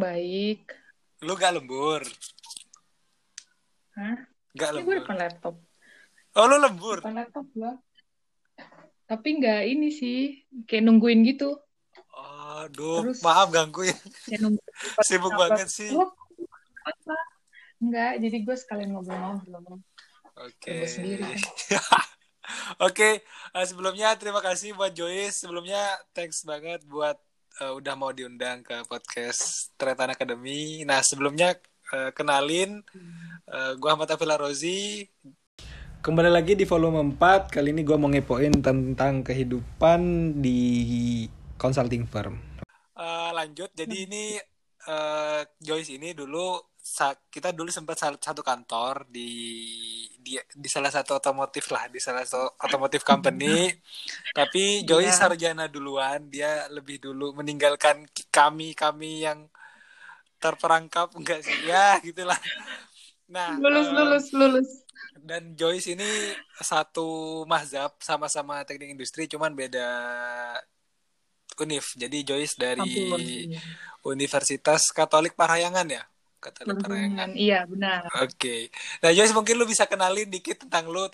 Baik. Lu gak lembur? Hah? Gak Ini gue lembur. depan laptop. Oh, lu lembur? Depan laptop gue. Tapi nggak ini sih. Kayak nungguin gitu. Aduh, Terus- maaf ganggu ya. Sibuk banget sih. Enggak, jadi gue sekalian ngobrol-ngobrol. Oke. Gue sendiri kan. Oke, eh, sebelumnya terima kasih buat Joyce. Sebelumnya thanks banget buat eh, udah mau diundang ke podcast Tretan Academy. Nah, sebelumnya eh, kenalin eh, gua Ahmad Afila Rozi. Kembali lagi di volume 4. Kali ini gua mau ngepoin tentang kehidupan di consulting firm. Eh, lanjut, jadi ini eh, Joyce ini dulu kita dulu sempat satu kantor di di di salah satu otomotif lah di salah satu otomotif company tapi Joyce Iya. sarjana duluan dia lebih dulu meninggalkan kami kami yang terperangkap enggak sih ya gitulah nah Lulus, eh, lulus, lulus. dan Joyce ini satu mahzab sama-sama teknik industri cuman beda univ jadi Joyce dari Ampun. Iya. Universitas Katolik Parahyangan ya Perhubungan. Iya, benar. Oke. Nah, Joyce mungkin lu bisa kenalin dikit tentang lu.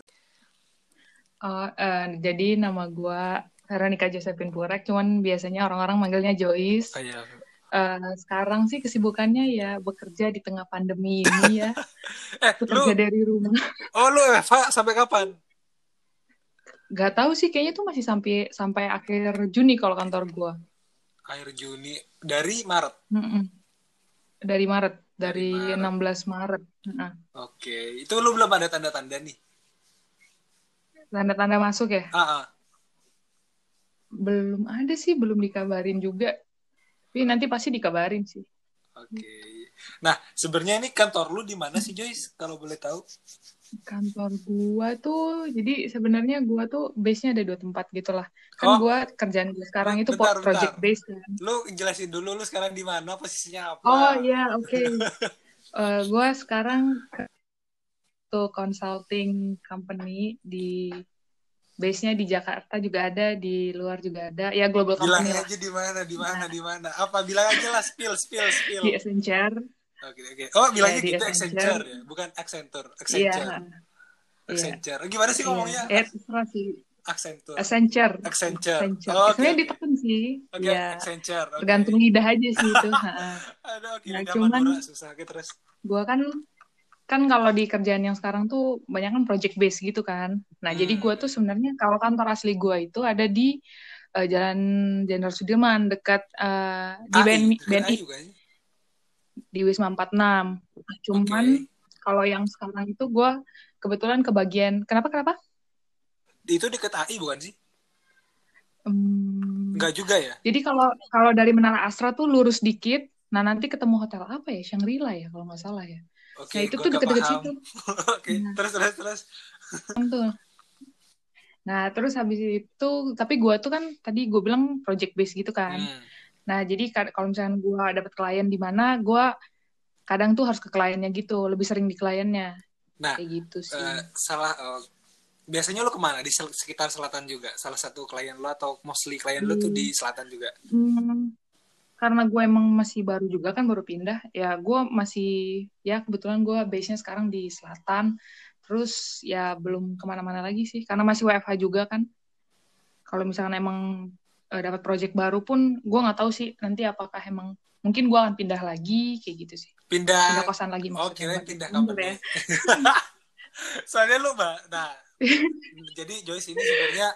Oh, eh, jadi nama gue Veronica Josephine Purek, cuman biasanya orang-orang manggilnya Joyce. Oh, iya. Eh, sekarang sih kesibukannya ya bekerja di tengah pandemi ini ya, Eh, lu bekerja dari rumah. Oh, lu Eva sampai kapan? Gak tahu sih, kayaknya tuh masih sampai sampai akhir Juni kalau kantor gue. Akhir Juni dari Maret. Dari Maret, dari, Maret. 16 Maret. Heeh. Oke. Itu lu belum ada tanda-tanda nih. Tanda-tanda masuk ya? Ah, ah. Belum ada sih, belum dikabarin juga. Tapi nanti pasti dikabarin sih. Oke. Nah, sebenarnya ini kantor lu di mana sih, Joyce? Kalau boleh tahu. Kantor gua tuh, jadi sebenarnya gua tuh base-nya ada dua tempat gitu lah. Kan Oh. gua kerjaan gua sekarang itu Bentar, project bentar. base kan. Lu jelasin dulu lu sekarang di mana, posisinya apa? Oh iya, oke. Eh, gua sekarang tuh consulting company di base-nya di Jakarta juga ada, di luar juga ada. Ya global Bilang company lah. aja di mana, di mana, Nah. di mana. Apa bilang aja lah, spill, spill, spill. Di Accenture. Oke, oke. Oh, bilangnya Ya, gitu Accenture. Accenture ya, bukan Accenture. Iya. Accenture. Iya. Accenture. Gimana sih ngomongnya? Iya. Eh, terserah sih. Accenture. Accenture. Accenture. Accenture. Oh, Sebenarnya oke. ditekan sih. Oke, ya, Accenture. oke. tergantung lidah aja sih itu. Aduh, oke, Nah, lidah cuman- Madura susah. Oke, terus. Gua kan kan kalau di kerjaan yang sekarang tuh banyak kan project base gitu kan. Nah, Hmm. jadi gua tuh sebenarnya kalau kantor asli gua itu ada di eh, Jalan Jenderal Sudirman dekat eh, di AI, BNI, dekat BNI ya? Di Wisma 46. Cuman Oke. kalau yang sekarang itu gua kebetulan ke bagian kenapa kenapa? Itu deket AI bukan sih? Hmm, Enggak juga ya? Jadi kalau kalau dari Menara Astra tuh lurus dikit, nah nanti ketemu hotel apa ya? Shangri-La ya kalau nggak salah ya. Oke, nah itu tuh deket-deket situ. Oke, Nah. terus terus terus. tuh. Nah, terus habis itu, tapi gua tuh kan tadi gue bilang project base gitu kan. Hmm. Nah, jadi kalau misalnya gua dapat klien di mana, gua kadang tuh harus ke kliennya gitu, lebih sering di kliennya. Nah, Kayak gitu sih. eh, salah eh, biasanya lo ke mana? Di sel- sekitar selatan juga? Salah satu klien lo atau mostly klien lo tuh Hmm. di selatan juga? Hmm, karena gue emang masih baru juga kan, baru pindah, ya gua masih, ya kebetulan gua base-nya sekarang di selatan, terus ya belum ke mana-mana lagi sih, karena masih WFH juga kan. Kalau misalkan emang eh, dapat project baru pun, gua nggak tahu sih nanti apakah emang, mungkin gua akan pindah lagi, kayak gitu sih. Pindah Pindah kosan lagi Oh, maksudnya. kirain buat pindah company. ya. Soalnya lu, Mbak. Nah, jadi Joyce ini sebenarnya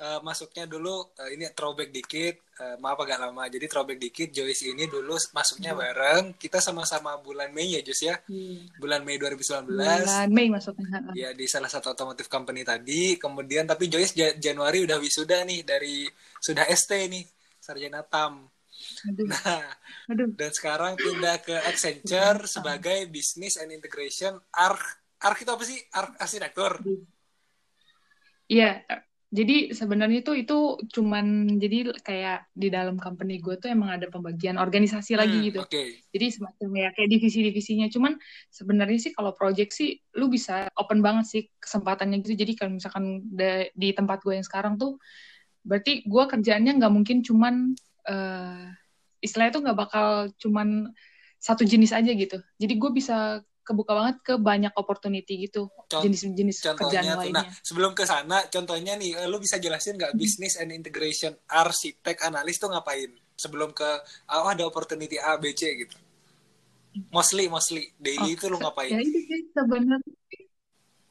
eh, masuknya dulu eh, ini throwback dikit, eh, maaf agak lama. Jadi throwback dikit, Joyce ini dulu masuknya Hmm. bareng. Kita sama-sama bulan Mei ya, Joyce ya. Iya. Bulan Mei 2019. Bulan Mei maksudnya. Ya di salah satu otomotif company tadi. Kemudian tapi Joyce Ja- Januari udah wisuda nih dari sudah ST nih, sarjana TAM. Aduh, Nah, aduh. dan sekarang pindah ke Accenture sebagai Business and Integration Arch Arch itu apa sih? Arch arsitektur. Iya, jadi sebenarnya tuh itu cuman jadi kayak di dalam company gue tuh emang ada pembagian organisasi lagi Hmm, gitu. Oke. Jadi semacam ya kayak divisi-divisinya. Cuman sebenarnya sih kalau project sih lu bisa open banget sih kesempatannya gitu. Jadi kalau misalkan di tempat gue yang sekarang tuh berarti gue kerjaannya nggak mungkin cuman eh istilahnya tuh nggak bakal cuman satu jenis aja gitu. Jadi gue bisa kebuka banget ke banyak opportunity gitu jenis-jenis kerjaan tuh, lainnya. Nah, sebelum ke sana, contohnya nih, lu bisa jelasin nggak hmm. business and integration arsitek analis tuh ngapain sebelum ke oh ada opportunity A B C gitu. Mostly, mostly daily oh, itu lu ngapain? Ya itu sih sebenarnya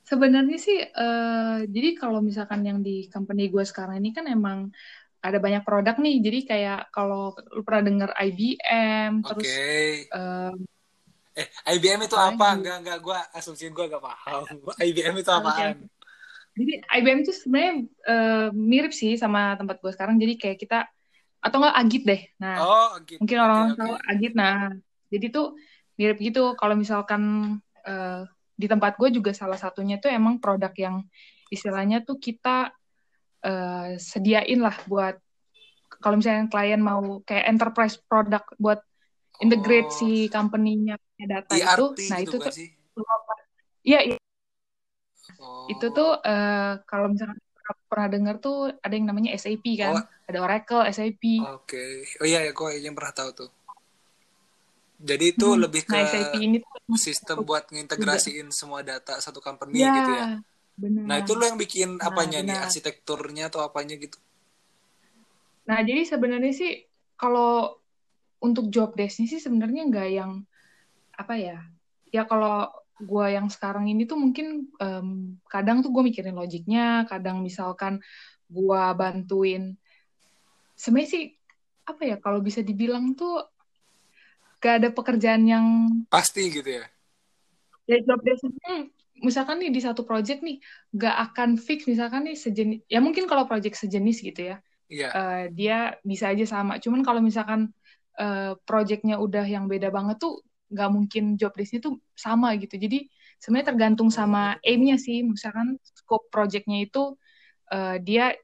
sebenarnya sih uh, jadi kalau misalkan yang di company gue sekarang ini kan emang ada banyak produk nih jadi kayak kalau lu pernah dengar IBM okay. terus uh, Eh, IBM itu apa? Enggak, enggak. Gue asumsiin gue gak paham. IBM itu apaan? Okay. Jadi IBM itu sebenarnya uh, mirip sih sama tempat gue sekarang. Jadi kayak kita atau enggak Agit deh. Nah, oh, Agit. mungkin orang-orang okay, tahu okay. Agit. Nah, jadi tuh mirip gitu. Kalau misalkan uh, di tempat gue juga salah satunya tuh emang produk yang istilahnya tuh kita uh, sediain lah buat kalau misalnya klien mau kayak enterprise produk buat integrate oh. si company-nya data itu nah gitu itu tuh iya iya oh. itu tuh uh, kalau misalnya pernah dengar tuh ada yang namanya SAP kan oh. ada Oracle SAP oke okay. oh iya ya gue yang pernah tahu tuh jadi itu hmm. lebih nah, ke nah, SAP ini tuh sistem buat ngintegrasiin semua data satu company ya, gitu ya benar. nah itu lo yang bikin nah, apanya benar. nih arsitekturnya atau apanya gitu nah jadi sebenarnya sih kalau untuk job desk sih sebenarnya nggak yang apa ya ya kalau gue yang sekarang ini tuh mungkin um, kadang tuh gue mikirin logiknya kadang misalkan gue bantuin sebenarnya sih apa ya kalau bisa dibilang tuh gak ada pekerjaan yang pasti gitu ya ya job desk hmm, misalkan nih di satu project nih gak akan fix misalkan nih sejenis ya mungkin kalau project sejenis gitu ya yeah. Iya. uh, dia bisa aja sama cuman kalau misalkan uh, projectnya udah yang beda banget tuh nggak mungkin job desknya tuh sama gitu. Jadi sebenarnya tergantung sama aimnya sih. Misalkan scope projectnya itu uh, dia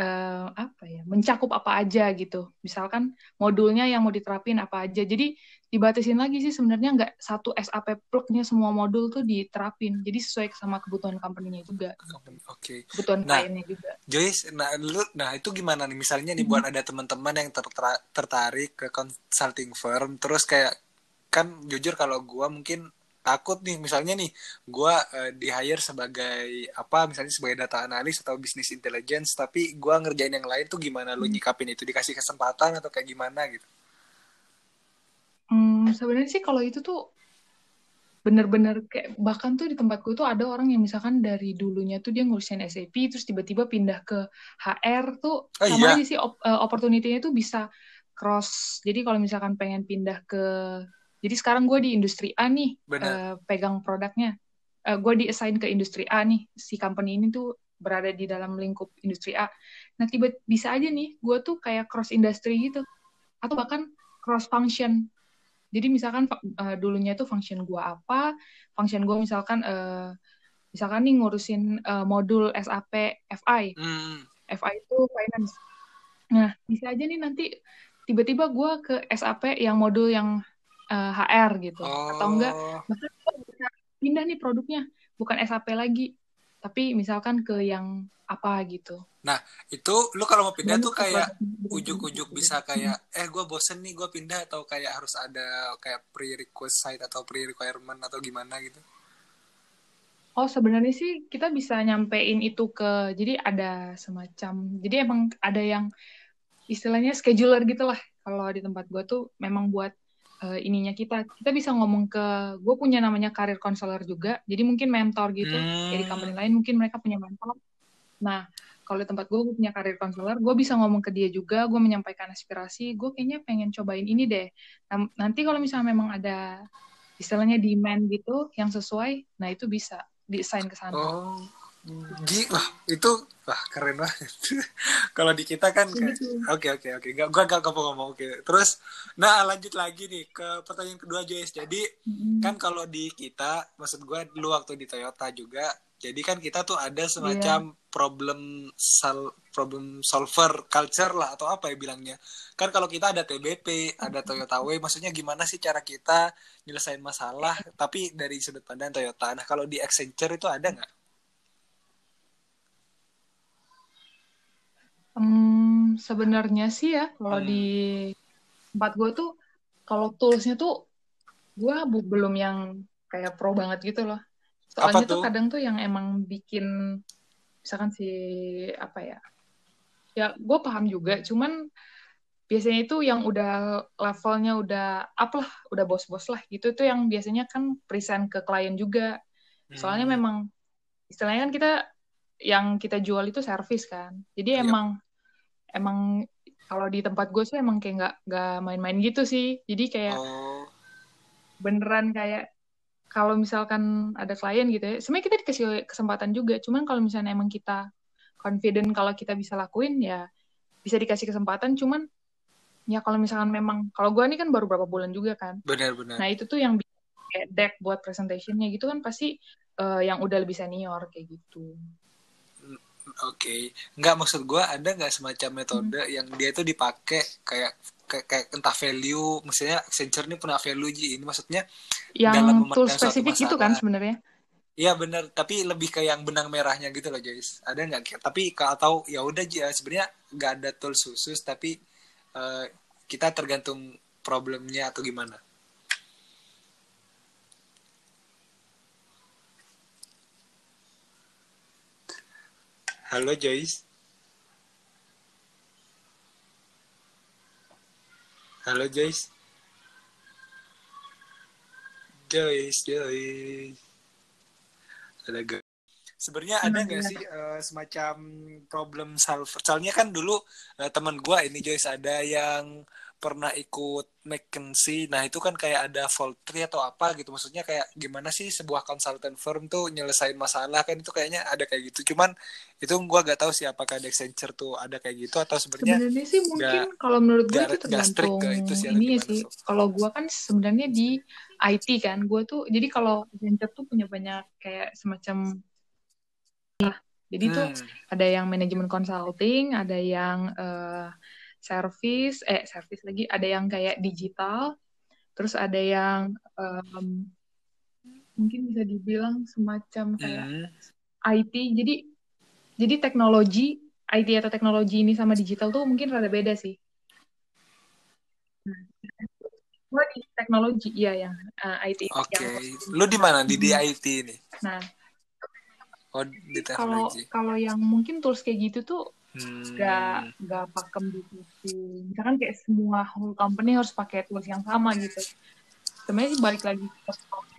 uh, apa ya mencakup apa aja gitu. Misalkan modulnya yang mau diterapin apa aja. Jadi dibatasin lagi sih sebenarnya nggak satu SAP plugnya semua modul tuh diterapin. Jadi sesuai sama kebutuhan company-nya juga. Oke. Okay. kebutuhan nah, kliennya juga. Joyce nah lu nah itu gimana nih? Misalnya nih hmm. buat ada teman-teman yang ter tertarik ke consulting firm terus kayak kan jujur kalau gua mungkin takut nih misalnya nih gue uh, di hire sebagai apa misalnya sebagai data analis atau bisnis intelligence tapi gue ngerjain yang lain tuh gimana lu hmm. nyikapin itu dikasih kesempatan atau kayak gimana gitu Hmm, sebenarnya sih kalau itu tuh bener-bener kayak bahkan tuh di tempatku tuh ada orang yang misalkan dari dulunya tuh dia ngurusin SAP terus tiba-tiba pindah ke HR tuh oh, sama iya? aja sih op uh, opportunity-nya tuh bisa cross. Jadi kalau misalkan pengen pindah ke jadi sekarang gue di industri A nih uh, pegang produknya. Uh, gue di-assign ke industri A nih. Si company ini tuh berada di dalam lingkup industri A. Nah, tiba bisa aja nih gue tuh kayak cross industry gitu. Atau bahkan cross function jadi misalkan uh, dulunya itu function gua apa, function gua misalkan uh, misalkan nih ngurusin uh, modul SAP FI. Hmm. FI itu finance. Nah, bisa aja nih nanti tiba-tiba gua ke SAP yang modul yang uh, HR gitu. Oh. Atau enggak, bahkan bisa pindah nih produknya, bukan SAP lagi, tapi misalkan ke yang apa gitu. Nah, itu lu kalau mau pindah tuh kayak ujuk-ujuk bisa kayak eh gue bosen nih gue pindah atau kayak harus ada kayak pre-request site atau pre-requirement atau gimana gitu. Oh, sebenarnya sih kita bisa nyampein itu ke jadi ada semacam jadi emang ada yang istilahnya scheduler gitu lah kalau di tempat gue tuh memang buat uh, ininya kita kita bisa ngomong ke gue punya namanya karir konselor juga jadi mungkin mentor gitu hmm. dari company lain mungkin mereka punya mentor nah kalau di tempat gue, gue punya karir konselor, gue bisa ngomong ke dia juga, gue menyampaikan aspirasi, gue kayaknya pengen cobain ini deh. Nah, nanti kalau misalnya memang ada istilahnya demand gitu yang sesuai, nah itu bisa desain ke sana. Oh, wah itu wah keren banget. kalau di kita kan, oke oke oke, gak gue gak ngomong ngomong oke. Terus, nah lanjut lagi nih ke pertanyaan kedua Joyce. Jadi mm-hmm. kan kalau di kita, maksud gue dulu waktu di Toyota juga jadi kan kita tuh ada semacam yeah. problem sol problem solver culture lah atau apa ya bilangnya. Kan kalau kita ada TBP, ada Toyota Way, maksudnya gimana sih cara kita nyelesain masalah tapi dari sudut pandang Toyota. Nah, kalau di Accenture itu ada nggak? Hmm, sebenarnya sih ya kalau hmm. di tempat gue tuh kalau toolsnya tuh gue belum yang kayak pro banget gitu loh soalnya tuh? tuh kadang tuh yang emang bikin misalkan si apa ya ya gue paham juga cuman biasanya itu yang udah levelnya udah up lah udah bos-bos lah gitu tuh yang biasanya kan present ke klien juga soalnya hmm. memang istilahnya kan kita yang kita jual itu service kan jadi yep. emang emang kalau di tempat gue sih emang kayak nggak nggak main-main gitu sih jadi kayak oh. beneran kayak kalau misalkan ada klien gitu ya, sebenarnya kita dikasih kesempatan juga. Cuman kalau misalnya emang kita confident kalau kita bisa lakuin ya bisa dikasih kesempatan. Cuman ya kalau misalkan memang kalau gue ini kan baru berapa bulan juga kan. Benar-benar. Nah itu tuh yang kayak deck buat presentationnya gitu kan pasti uh, yang udah lebih senior kayak gitu. Oke, okay. nggak maksud gue ada nggak semacam metode hmm. yang dia tuh dipakai kayak kayak, kayak entah value maksudnya Accenture ini punya value ji ini maksudnya yang dalam tool spesifik itu kan sebenarnya Iya benar, tapi lebih kayak yang benang merahnya gitu loh Joyce. Ada nggak? Tapi kalau ya udah ya sebenarnya nggak ada tool khusus, tapi uh, kita tergantung problemnya atau gimana. Halo Joyce. Halo Joyce. Joyce, Joyce. Ada gak? Sebenarnya ada nggak sih uh, semacam problem solver? Soalnya kan dulu uh, teman gue ini Joyce ada yang pernah ikut McKinsey. Nah, itu kan kayak ada tree atau apa gitu. Maksudnya kayak gimana sih sebuah consultant firm tuh nyelesain masalah kan itu kayaknya ada kayak gitu. Cuman itu gua gak tahu sih apakah di Accenture tuh ada kayak gitu atau sebenarnya Sebenarnya sih mungkin gak, kalau menurut gue itu tergantung itu sih, ini sih. Kalau gua kan sebenarnya di IT kan, gua tuh jadi kalau Accenture tuh punya banyak kayak semacam lah. Jadi hmm. tuh ada yang manajemen consulting, ada yang uh, service eh service lagi ada yang kayak digital terus ada yang um, mungkin bisa dibilang semacam kayak mm. IT jadi jadi teknologi IT atau teknologi ini sama digital tuh mungkin rada beda sih. Gue di teknologi iya yang uh, IT oke. okay. lu di mana? Di di IT ini? Nah. Oh kalau kalau yang mungkin tools kayak gitu tuh hmm. gak gak pakem gitu misalkan kayak semua whole company harus pakai tools yang sama gitu sebenarnya sih balik lagi ke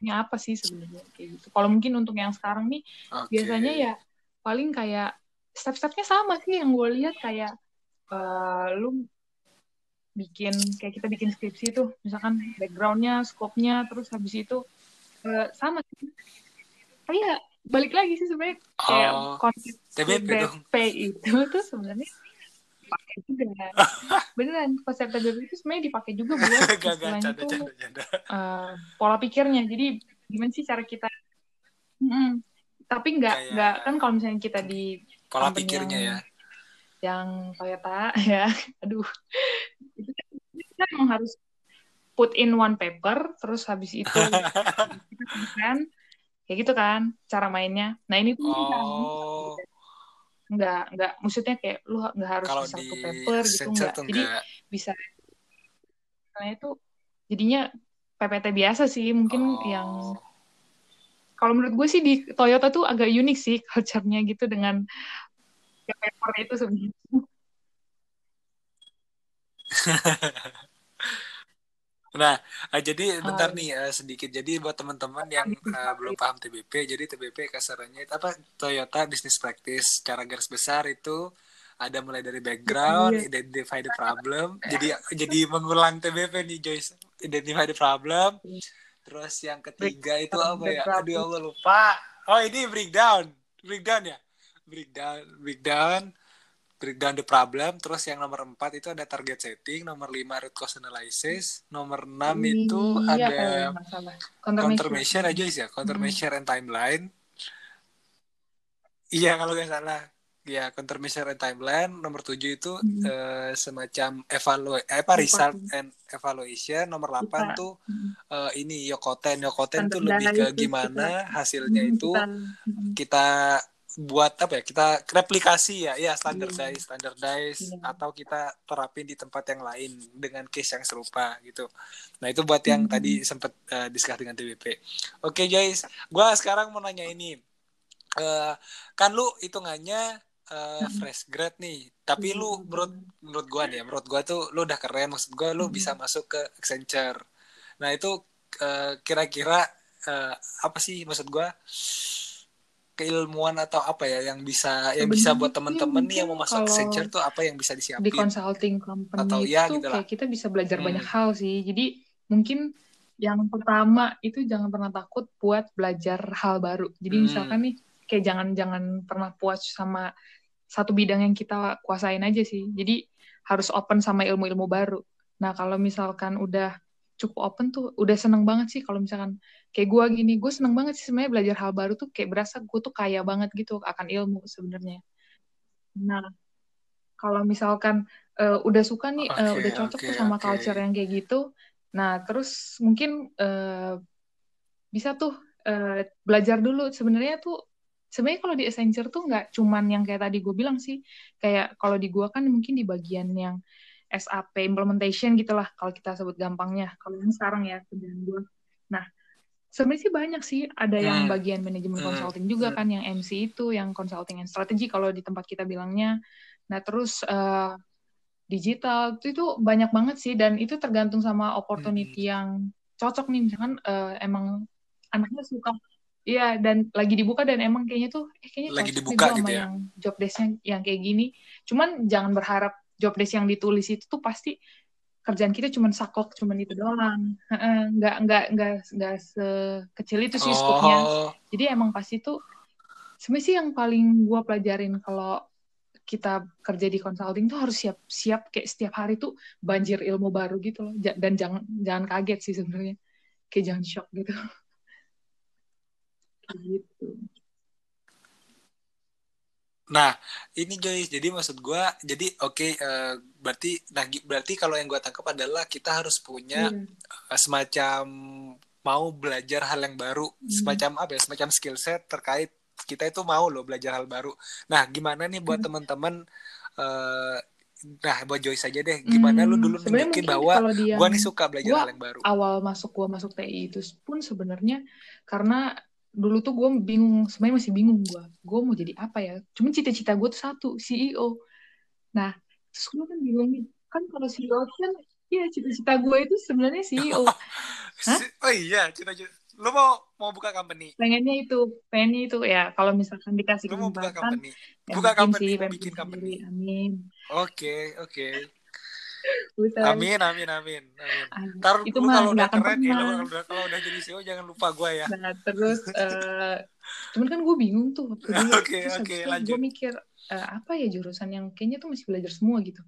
apa sih sebenarnya kayak gitu kalau mungkin untuk yang sekarang nih okay. biasanya ya paling kayak step-stepnya sama sih yang gue lihat kayak uh, lu bikin kayak kita bikin skripsi tuh misalkan backgroundnya scope-nya terus habis itu uh, sama sih kayak balik lagi sih sebenarnya kayak oh, konsep TBP, TBP itu tuh sebenarnya dipakai juga. Beneran konsep TBP itu sebenarnya dipakai juga buat istilahnya tuh uh, pola pikirnya. Jadi gimana sih cara kita hmm, tapi nggak nggak kan kalau misalnya kita di pola pikirnya yang, ya. yang Toyota ya aduh. Itu kan harus put in one paper terus habis itu kan kayak gitu kan cara mainnya nah ini tuh oh. nggak nggak maksudnya kayak lu nggak harus Kalau di satu paper gitu nggak jadi bisa karena itu jadinya PPT biasa sih mungkin oh. yang kalau menurut gue sih di Toyota tuh agak unik sih culture-nya gitu dengan paper itu sebenarnya Nah, uh, jadi bentar nih uh, sedikit. Jadi buat teman-teman yang uh, belum paham TBP, jadi TBP kasarannya itu apa? Toyota Business Practice. Cara garis besar itu ada mulai dari background, yeah. identify the problem. Jadi jadi mengulang TBP nih Joyce. Identify the problem. Terus yang ketiga itu apa ya? Aduh Allah lupa. Oh ini breakdown. Breakdown ya? Breakdown, breakdown breakdown the problem terus yang nomor empat itu ada target setting nomor lima root cause analysis nomor enam itu iya, ada countermeasure aja sih ya countermeasure hmm. and timeline. Iya kalau nggak salah. Ya countermeasure and timeline nomor tujuh itu hmm. uh, semacam evaluasi eh, apa result and evaluation. Nomor delapan tuh uh, ini yokoten. Yokoten tuh lebih ke gimana hasilnya hmm, itu kita buat apa ya kita replikasi ya ya standardize yeah. standardize yeah. atau kita terapin di tempat yang lain dengan case yang serupa gitu. Nah itu buat yang mm-hmm. tadi sempat uh, diskus dengan TBP oke okay, guys gue sekarang mau nanya ini. Uh, kan lu hitungannya uh, fresh grad nih tapi lu menurut menurut gue nih ya menurut gue tuh lu udah keren maksud gue lu bisa masuk ke Accenture. Nah itu uh, kira-kira uh, apa sih maksud gue keilmuan atau apa ya yang bisa yang bisa buat temen-temen nih yang mau masuk Accenture tuh apa yang bisa disiapin? di consulting company atau ya gitu kayak kita bisa belajar hmm. banyak hal sih. Jadi mungkin yang pertama itu jangan pernah takut buat belajar hal baru. Jadi hmm. misalkan nih kayak jangan jangan pernah puas sama satu bidang yang kita kuasain aja sih. Jadi harus open sama ilmu-ilmu baru. Nah kalau misalkan udah cukup open tuh udah seneng banget sih kalau misalkan kayak gue gini. Gue seneng banget sih sebenarnya belajar hal baru tuh kayak berasa gue tuh kaya banget gitu akan ilmu sebenarnya. Nah kalau misalkan uh, udah suka nih okay, uh, udah cocok okay, tuh sama okay. culture yang kayak gitu nah terus mungkin uh, bisa tuh uh, belajar dulu. Sebenarnya tuh sebenarnya kalau di Accenture tuh nggak cuman yang kayak tadi gue bilang sih kayak kalau di gue kan mungkin di bagian yang SAP implementation gitulah kalau kita sebut gampangnya. Kalau ini sekarang ya kerjaan gue. Nah, sebenarnya sih banyak sih. Ada yang hmm. bagian manajemen hmm. consulting juga hmm. kan, yang MC itu, yang consulting and strategy kalau di tempat kita bilangnya. Nah, terus uh, digital itu, itu banyak banget sih dan itu tergantung sama opportunity hmm. yang cocok nih misalkan uh, emang anaknya suka Iya dan lagi dibuka dan emang kayaknya tuh eh kayaknya lagi dibuka gitu sama ya. yang job desk yang kayak gini. Cuman jangan berharap job desk yang ditulis itu tuh pasti kerjaan kita cuma saklek cuma itu doang. Nggak nggak nggak nggak sekecil itu sih oh. jadi emang pasti tuh sebenarnya sih yang paling gue pelajarin kalau kita kerja di consulting tuh harus siap siap kayak setiap hari tuh banjir ilmu baru gitu loh. Dan jangan jangan kaget sih sebenarnya. Kayak jangan shock gitu. Gitu Nah, ini Joyce. Jadi maksud gue, jadi oke, okay, uh, eh, berarti, nah, berarti kalau yang gue tangkap adalah kita harus punya hmm. uh, semacam mau belajar hal yang baru, hmm. semacam apa ya, semacam skill set terkait kita itu mau loh belajar hal baru. Nah, gimana nih buat hmm. teman-teman? Uh, nah, buat Joyce aja deh. Gimana hmm, lu dulu nunjukin bahwa gue nih suka belajar hal yang baru? Awal masuk gue masuk TI itu pun sebenarnya karena dulu tuh gue bingung sebenarnya masih bingung gue gue mau jadi apa ya? Cuma cita-cita gue tuh satu CEO nah terus gue kan bingung nih. Kan kalau CEO kan iya cita-cita gue itu sebenarnya CEO Hah? oh iya cita-cita. Lo mau mau buka company? Pengennya itu pengennya itu. Ya kalau misalkan dikasih lo mau buka company? ya buka company sih, bikin company. Amin. Oke okay, oke. okay. Amin, amin, amin, amin. Ntar itu lu kalau udah keren ya, kalau udah, kalau udah jadi CEO jangan lupa gue ya. Nah, terus, uh, cuman kan gue bingung tuh waktu dulu. Oke, oke, lanjut. Gue mikir, uh, apa ya jurusan yang kayaknya tuh masih belajar semua gitu.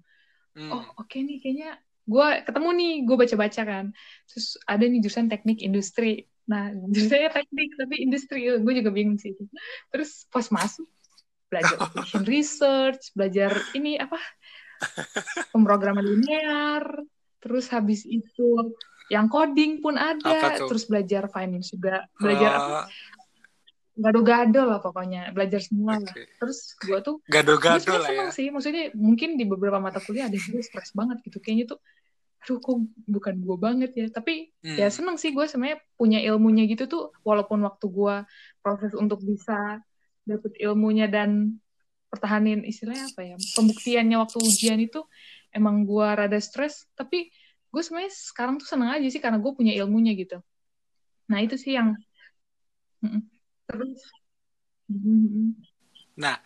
Hmm. Oh, oke okay nih, kayaknya gue ketemu nih, gue baca-baca kan. Terus ada nih jurusan teknik industri. Nah, jurusannya teknik, tapi industri. Gue juga bingung sih. Terus pas masuk, belajar research, belajar ini apa pemrograman linear, terus habis itu yang coding pun ada, terus belajar finance juga, belajar uh, apa? Gado-gado lah pokoknya, belajar semua okay. lah. Terus gue tuh gado-gado lah ya. sih, maksudnya mungkin di beberapa mata kuliah ada gue stres banget gitu, kayaknya tuh aduh kok bukan gue banget ya tapi hmm. ya seneng sih gue sebenarnya punya ilmunya gitu tuh walaupun waktu gue proses untuk bisa dapet ilmunya dan pertahanin istilahnya apa ya pembuktiannya waktu ujian itu emang gue rada stres tapi gue sebenarnya sekarang tuh seneng aja sih karena gue punya ilmunya gitu. Nah itu sih yang terus? Nah.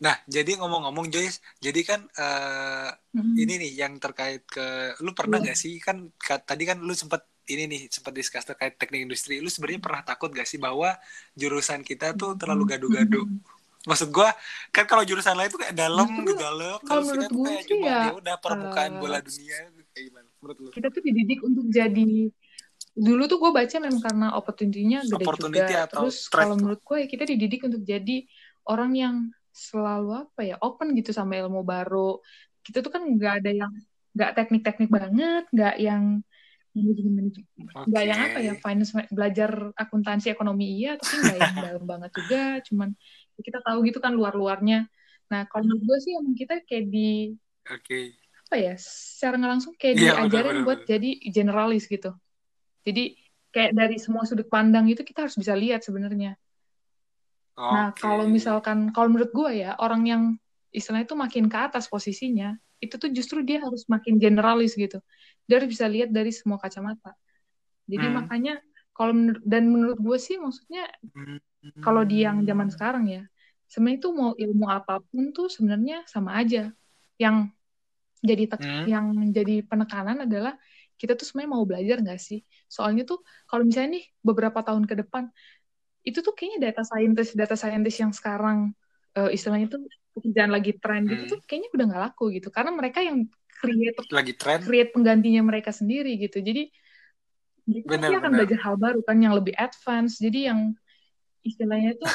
Nah jadi ngomong-ngomong Joyce jadi kan uh, mm-hmm. ini nih yang terkait ke lu pernah yeah. gak sih kan tadi kan lu sempat ini nih sempat diskus terkait teknik industri lu sebenarnya pernah takut gak sih bahwa jurusan kita tuh terlalu gaduh-gaduh maksud gue kan kalau jurusan lain tuh kayak dalam gitu dalam kalau menurut gue sih cuma ya, ya udah permukaan uh, bola dunia kayak gimana? Menurut lu? kita tuh dididik untuk jadi dulu tuh gue baca memang karena opportunity-nya gede opportunity juga terus kalau menurut gue ya kita dididik untuk jadi orang yang selalu apa ya open gitu sama ilmu baru. Kita tuh kan nggak ada yang nggak teknik-teknik banget nggak yang nggak yang apa ya finance belajar akuntansi ekonomi iya tapi nggak yang dalam banget juga. Cuman kita tahu gitu kan luar-luarnya nah kalau menurut gue sih emang kita kayak di okay. apa ya secara nggak langsung kayak yeah, diajarin bener, buat bener. jadi generalis gitu jadi kayak dari semua sudut pandang itu kita harus bisa lihat sebenarnya okay. nah kalau misalkan kalau menurut gue ya orang yang istilahnya itu makin ke atas posisinya itu tuh justru dia harus makin generalis gitu dia harus bisa lihat dari semua kacamata jadi hmm. makanya kalau menur dan menurut gue sih maksudnya hmm. Kalau di yang zaman sekarang ya sebenarnya itu mau ilmu apa pun tuh sebenarnya sama aja. Yang jadi hmm. yang jadi penekanan adalah kita tuh sebenarnya mau belajar nggak sih? Soalnya tuh kalau misalnya nih beberapa tahun ke depan itu tuh kayaknya data scientist data scientist yang sekarang uh, istilahnya tuh pekerjaan lagi tren gitu hmm. tuh kayaknya udah nggak laku gitu. Karena mereka yang create lagi tren? create penggantinya mereka sendiri gitu. Jadi mereka akan belajar hal baru kan yang lebih advance. Jadi yang istilahnya tuh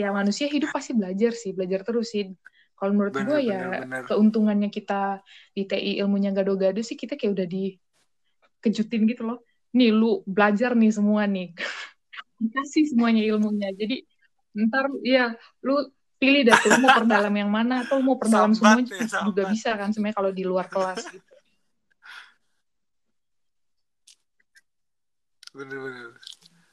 ya manusia hidup pasti belajar sih belajar terus sih kalau menurut gue ya bener. keuntungannya kita di TI ilmunya gado-gado sih kita kayak udah dikejutin gitu loh nih lu belajar nih semua nih kasih semuanya ilmunya jadi ntar ya lu pilih deh tuh mau perdalam yang mana atau mau perdalam semua ya, juga bisa kan sebenarnya kalau di luar kelas gitu. Bener-bener.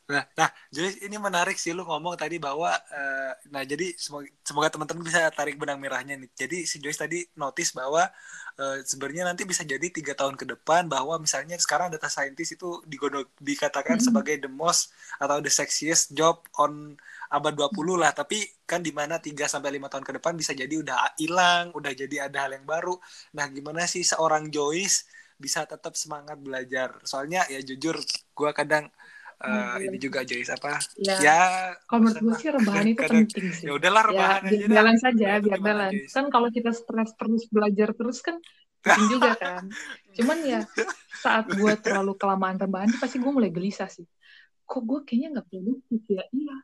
Nah, nah, jadi ini menarik sih lu ngomong tadi bahwa, uh, nah jadi semoga, semoga teman-teman bisa tarik benang merahnya nih. Jadi si Joyce tadi notice bahwa uh, sebenarnya nanti bisa jadi tiga tahun ke depan bahwa misalnya sekarang data scientist itu digodok, dikatakan mm -hmm. sebagai the most atau the sexiest job on abad 20 lah tapi kan di mana 3 sampai 5 tahun ke depan bisa jadi udah hilang, udah jadi ada hal yang baru. Nah, gimana sih seorang Joyce bisa tetap semangat belajar? Soalnya ya jujur gua kadang uh, ini juga Joyce apa? Ya, ya kalau menurut gue sih rebahan itu kadang, penting sih. Ya udahlah rebahan ya, aja. Jalan saja, ya, biar jalan. Kan kalau kita stres terus belajar terus kan penting juga kan. Cuman ya saat gue terlalu kelamaan rebahan pasti gue mulai gelisah sih. Kok gue kayaknya nggak produktif ya? Iya,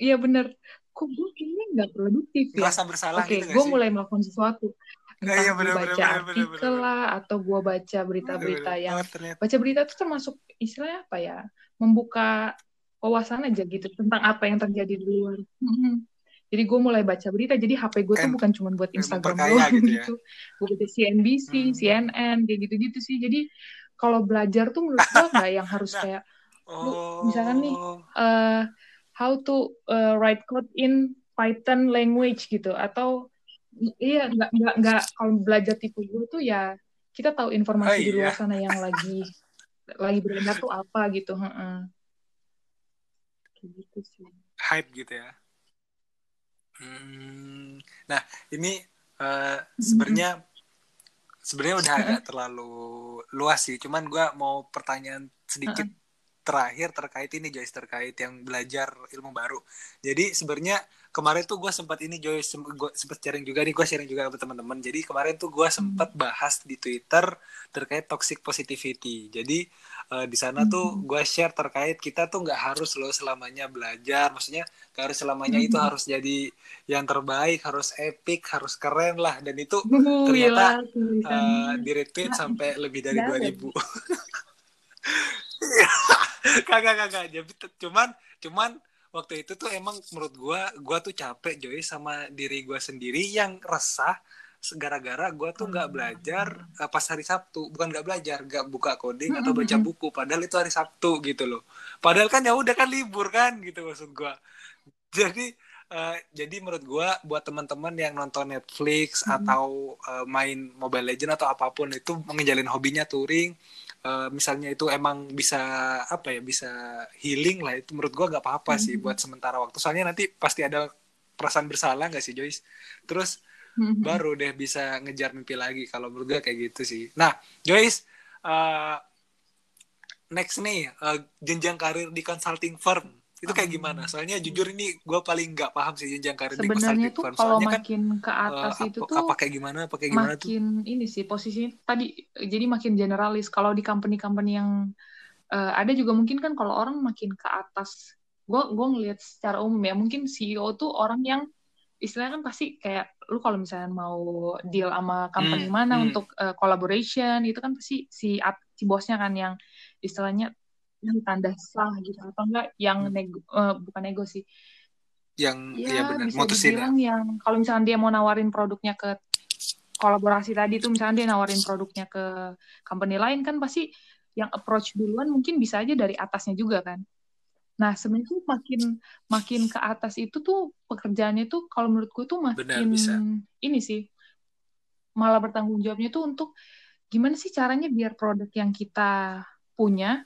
iya bener kok gue kayaknya nggak produktif ya Rasa bersalah oke okay, gitu gue mulai melakukan sesuatu entah iya, bener, baca bener, artikel bener, bener, lah atau gue baca berita-berita yang oh, baca berita itu termasuk istilahnya apa ya membuka wawasan aja gitu tentang apa yang terjadi di luar hmm. jadi gue mulai baca berita jadi HP gue tuh bukan cuma buat Instagram doang gitu, ya? gitu. gue baca CNBC hmm. CNN kayak gitu-gitu sih jadi kalau belajar tuh menurut gue nggak yang harus nah, kayak lu misalkan nih uh, how to uh, write code in Python language gitu atau iya nggak nggak nggak. Kalau belajar tipe gue tuh ya kita tahu informasi oh, di luar iya. sana yang lagi lagi beredar tuh apa gitu heeh. Gitu sih. Hype gitu ya. Hmm, nah ini uh, sebenarnya sebenarnya udah agak terlalu luas sih. Cuman gue mau pertanyaan sedikit uh -uh terakhir terkait ini Joyce terkait yang belajar ilmu baru. Jadi sebenarnya kemarin tuh gue sempat ini Joyce gue sempat sharing juga nih gue sharing juga ke teman-teman. Jadi kemarin tuh gue sempat hmm. bahas di Twitter terkait toxic positivity. Jadi uh, di sana hmm. tuh gue share terkait kita tuh nggak harus loh selamanya belajar. Maksudnya gak harus selamanya hmm. itu harus jadi yang terbaik, harus epic, harus keren lah. Dan itu ternyata uh, di retweet sampai lebih dari dua ribu. kagak kagak. Jadi cuman cuman waktu itu tuh emang menurut gue gue tuh capek Joy sama diri gue sendiri yang resah. Gara-gara gue tuh nggak belajar uh, pas hari Sabtu. Bukan nggak belajar nggak buka coding atau baca buku. Padahal itu hari Sabtu gitu loh. Padahal kan ya udah kan libur kan gitu maksud gue jadi uh, jadi menurut gue buat teman-teman yang nonton Netflix hmm. atau uh, main Mobile Legend atau apa pun itu mengejalin hobinya touring uh, misalnya itu emang bisa apa ya bisa healing lah itu menurut gue nggak apa-apa mm-hmm. sih buat sementara waktu soalnya nanti pasti ada perasaan bersalah nggak sih Joyce terus mm-hmm. baru deh bisa ngejar mimpi lagi kalau menurut gue kayak gitu sih nah Joyce uh, next nih uh, jenjang karir di consulting firm itu kayak gimana? Soalnya jujur ini gue paling nggak paham sih jenjang karir Sebenarnya di tuh kalau kan, makin kan, ke atas uh, itu tuh apa kayak gimana? Apa kayak gimana makin tuh? ini sih posisinya tadi jadi makin generalis. Kalau di company-company yang uh, ada juga mungkin kan kalau orang makin ke atas, gue gue ngelihat secara umum ya mungkin CEO tuh orang yang istilahnya kan pasti kayak lu kalau misalnya mau deal sama company hmm, mana hmm. untuk uh, collaboration itu kan pasti si si bosnya kan yang istilahnya yang tanda sah gitu atau enggak yang Hmm. nego eh, bukan nego sih. Yang ya iya benar bisa mutusin ya. yang kalau misalnya dia mau nawarin produknya ke kolaborasi tadi tuh misalnya dia nawarin produknya ke company lain kan pasti yang approach duluan mungkin bisa aja dari atasnya juga kan. Nah sebenarnya makin makin ke atas itu tuh pekerjaannya tuh kalau menurut gue tuh benar makin bisa. ini sih malah bertanggung jawabnya tuh untuk gimana sih caranya biar produk yang kita punya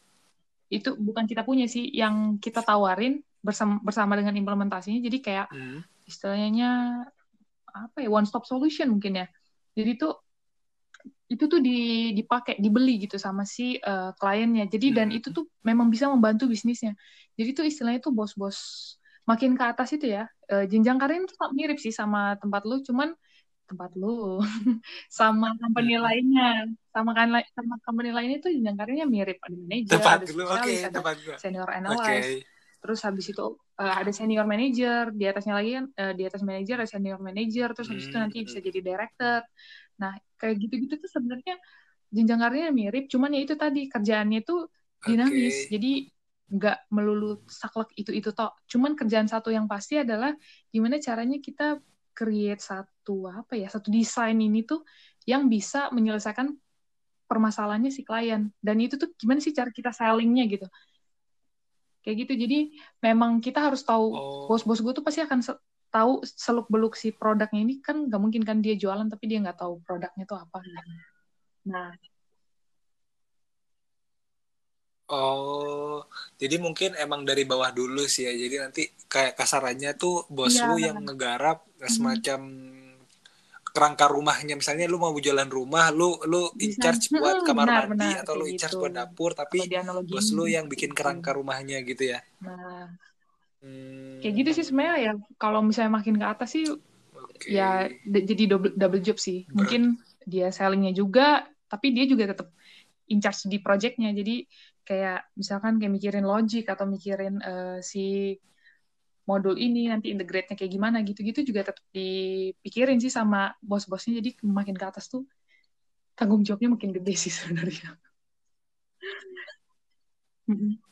itu bukan kita punya sih yang kita tawarin bersama bersama dengan implementasinya. Jadi kayak Hmm. istilahnya apa ya one stop solution mungkin ya. Jadi tuh itu tuh di, dipakai dibeli gitu sama si eh, kliennya. Jadi dan Hmm. itu tuh memang bisa membantu bisnisnya. Jadi tuh istilahnya tuh bos-bos makin ke atas itu ya. Eh, jenjang karir itu mirip sih sama tempat lu cuman tempat lu. Sama company Hmm. lainnya. Sama kan sama company lainnya tuh jenjang karirnya mirip ada manager tempat ada dulu spesialis ada tempat gua. senior analyst. Terus habis itu eh, ada senior manager di atasnya lagi kan eh, di atas manager ada senior manager terus habis itu nanti bisa Hmm. jadi director. Nah kayak gitu-gitu tuh sebenarnya jenjang karirnya mirip cuman ya itu tadi kerjaannya tuh dinamis. Oke jadi nggak melulu saklek itu itu toh. Cuman kerjaan satu yang pasti adalah gimana caranya kita create satu apa ya satu desain ini tuh yang bisa menyelesaikan permasalahannya si klien. Dan itu tuh gimana sih cara kita sellingnya gitu? Kayak gitu. Jadi memang kita harus tahu oh. bos-bos gue tuh pasti akan se- tahu seluk beluk si produknya. Ini kan nggak mungkin kan dia jualan tapi dia nggak tahu produknya tuh apa. Nah. Oh, jadi mungkin emang dari bawah dulu sih ya. Jadi nanti kayak kasarannya tuh bos iya lu yang ngegarap semacam kerangka rumahnya. Misalnya lu mau jualan rumah, lu lu in bisa. charge buat kamar benar mandi benar atau lu in charge gitu. buat dapur, tapi bos lu yang bikin gitu. kerangka rumahnya gitu ya. nah. Hmm, kayak gitu sih sebenarnya ya. Kalau misalnya makin ke atas sih oke. ya jadi double double job sih. Berat. mungkin dia sellingnya juga tapi dia juga tetap in charge di projectnya. Jadi kayak misalkan kayak mikirin logic atau mikirin eh, si modul ini nanti integrate-nya kayak gimana gitu-gitu juga tetap dipikirin sih sama bos-bosnya jadi makin ke atas tuh tanggung jawabnya makin gede sih sebenarnya.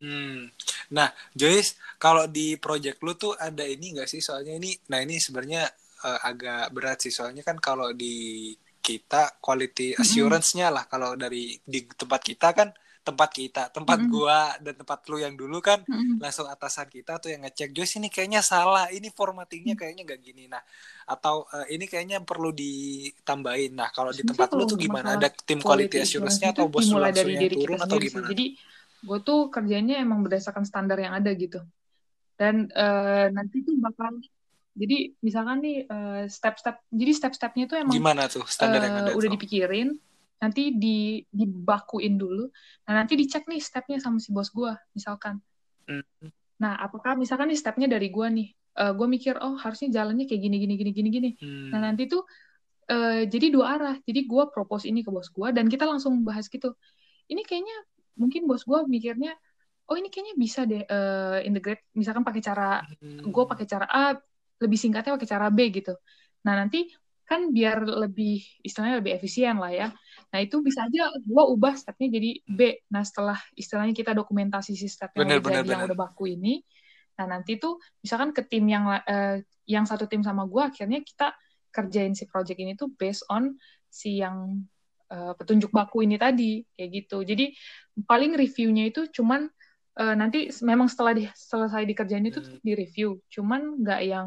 Hmm. Nah, Joyce, kalau di project lu tuh ada ini nggak sih? Soalnya ini, nah ini sebenarnya eh, agak berat sih. Soalnya kan kalau di kita quality assurance-nya lah. Kalau dari di tempat kita kan tempat kita, tempat Mm-mm. gua dan tempat lu yang dulu kan Mm-mm. langsung atasan kita tuh yang ngecek Joyce ini kayaknya salah, ini formattingnya kayaknya nggak gini. Nah, atau eh, ini kayaknya perlu ditambahin. Nah, kalau di tempat lu tuh gimana? Ada tim quality quality assurance assurance-nya atau bos lu langsung dari yang turun atau sih. gimana? Jadi gue tuh kerjanya emang berdasarkan standar yang ada gitu. Dan eh, nanti tuh bakal jadi misalkan nih eh, step-step jadi step-stepnya tuh emang Gimana tuh standar yang eh, ada udah tuh? dipikirin nanti di dibakuin dulu. Nah nanti dicek nih stepnya sama si bos gue misalkan. Hmm. nah apakah misalkan nih stepnya dari gue nih? Eh, gue mikir oh harusnya jalannya kayak gini gini gini gini gini. Nah Hmm. nanti tuh eh, jadi dua arah. Jadi gue propose ini ke bos gue dan kita langsung bahas gitu. Ini kayaknya mungkin bos gue mikirnya oh ini kayaknya bisa deh eh, integrate. Misalkan pakai cara gue Hmm. pakai cara A lebih singkatnya pakai cara B gitu. Nah nanti kan biar lebih istilahnya lebih efisien lah ya nah itu bisa aja gue ubah stepnya jadi B nah setelah istilahnya kita dokumentasi si step yang Bener udah bener jadi yang bener. udah baku ini nah nanti tuh misalkan ke tim yang eh, yang satu tim sama gue akhirnya kita kerjain si project ini tuh based on si yang eh, petunjuk baku ini tadi kayak gitu jadi paling reviewnya itu cuman eh, nanti memang setelah di, selesai dikerjain itu Hmm. di review cuman nggak yang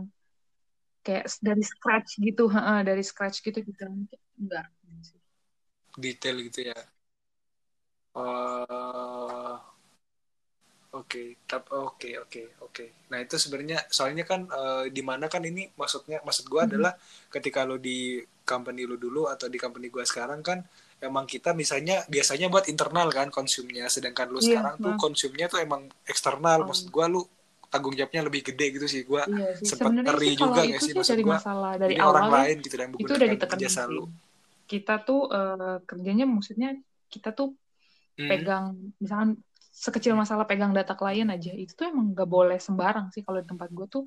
kayak dari scratch gitu heeh, dari scratch gitu gitu enggak Detail gitu ya. Oh, oke, Tap- oke, oke, oke. Nah itu sebenarnya soalnya kan eh, di mana kan ini maksudnya maksud gua Mhm. adalah ketika lo di company lu dulu atau di company gua sekarang kan emang kita misalnya biasanya buat internal kan konsumnya, sedangkan lu Iya, sekarang tuh nah. konsumnya tuh emang eksternal. Oh. Maksud gua lu tanggung jawabnya lebih gede gitu sih. Gua iya sempat ngeri sih kalau juga itu nggak sih maksud dari gua masalah dari orang awal ya lain gitu yang itu udah ditekenin jasa sih lu. kita tuh eh, kerjanya maksudnya kita tuh Hmm. pegang misalkan sekecil masalah pegang data klien aja itu tuh emang nggak boleh sembarang sih kalau di tempat gue tuh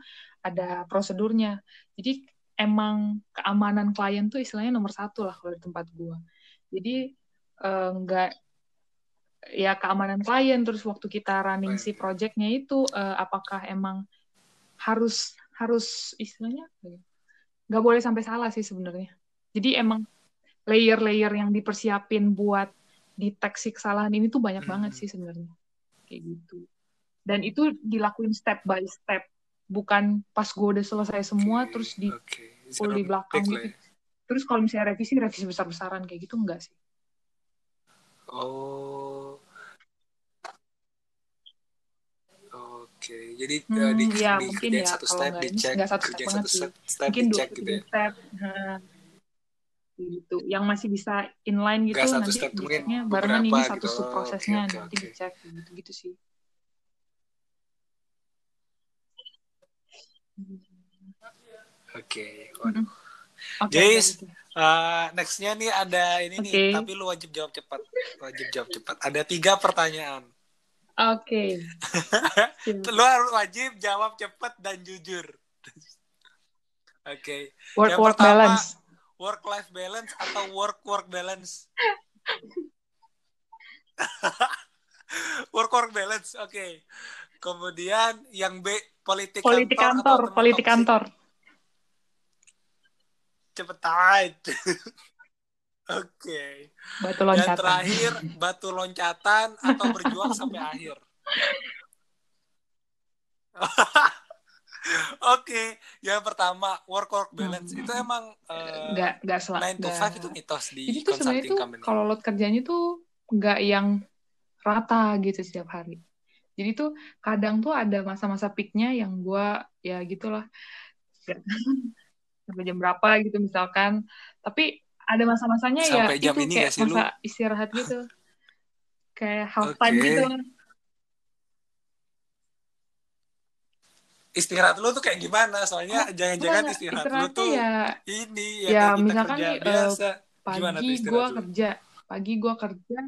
ada prosedurnya jadi emang keamanan klien tuh istilahnya nomor satu lah kalau di tempat gue jadi eh, nggak ya keamanan klien terus waktu kita running si Klien. projectnya itu eh, apakah emang harus harus istilahnya ya? nggak boleh sampai salah sih sebenarnya jadi emang layer-layer yang dipersiapin buat deteksi kesalahan ini tuh banyak Hmm. banget sih sebenarnya kayak gitu dan itu dilakuin step by step bukan pas gue udah selesai semua Oke, terus di oke. full di belakang gitu ya. terus kalau misalnya revisi revisi besar-besaran kayak gitu enggak sih Oh. Oke, jadi Hmm, eh, di, ya mungkin dikerjain ya satu step, ini dicek, satu step satu step, step mungkin dicek gitu ya. step Nah, gitu yang masih bisa inline gitu nanti step, mungkin barengan ini beberapa satu gitu. prosesnya oke, nanti oke. dicek gitu gitu sih Oke, Mm-mm. waduh. oke Guys, gitu. eh, nextnya nih ada ini nih, oke tapi lu wajib jawab cepat. Wajib jawab cepat. Ada tiga pertanyaan. Oke Siap. Lu harus wajib jawab cepat dan jujur. Oke. work Yang work pertama, balance work life balance atau work work balance? work work balance. Oke. Kemudian yang B politik, politik kantor, politik toksik? kantor Cepetan. Oke. batu Dan loncatan terakhir batu loncatan atau berjuang sampai akhir. Oke, yang pertama work work balance Hmm. itu emang eh, nggak nggak sel 9 to 5 itu mitos di tuh sebenarnya tuh company. kalau load kerjanya tuh nggak yang rata gitu setiap hari jadi tuh kadang tuh ada masa-masa peaknya yang gua ya gitulah sampai jam berapa gitu misalkan tapi ada masa-masanya ya jam itu ini kayak sih lu? masa istirahat gitu kayak half time Oke. gitu Istirahat lu tuh kayak gimana? Soalnya jangan-jangan Enggak, istirahat lu tuh ya ini ya ya kayak kita misalkan kerja nih, eh, biasa. Gimana tuh pagi istirahat gua lu? kerja pagi gua kerja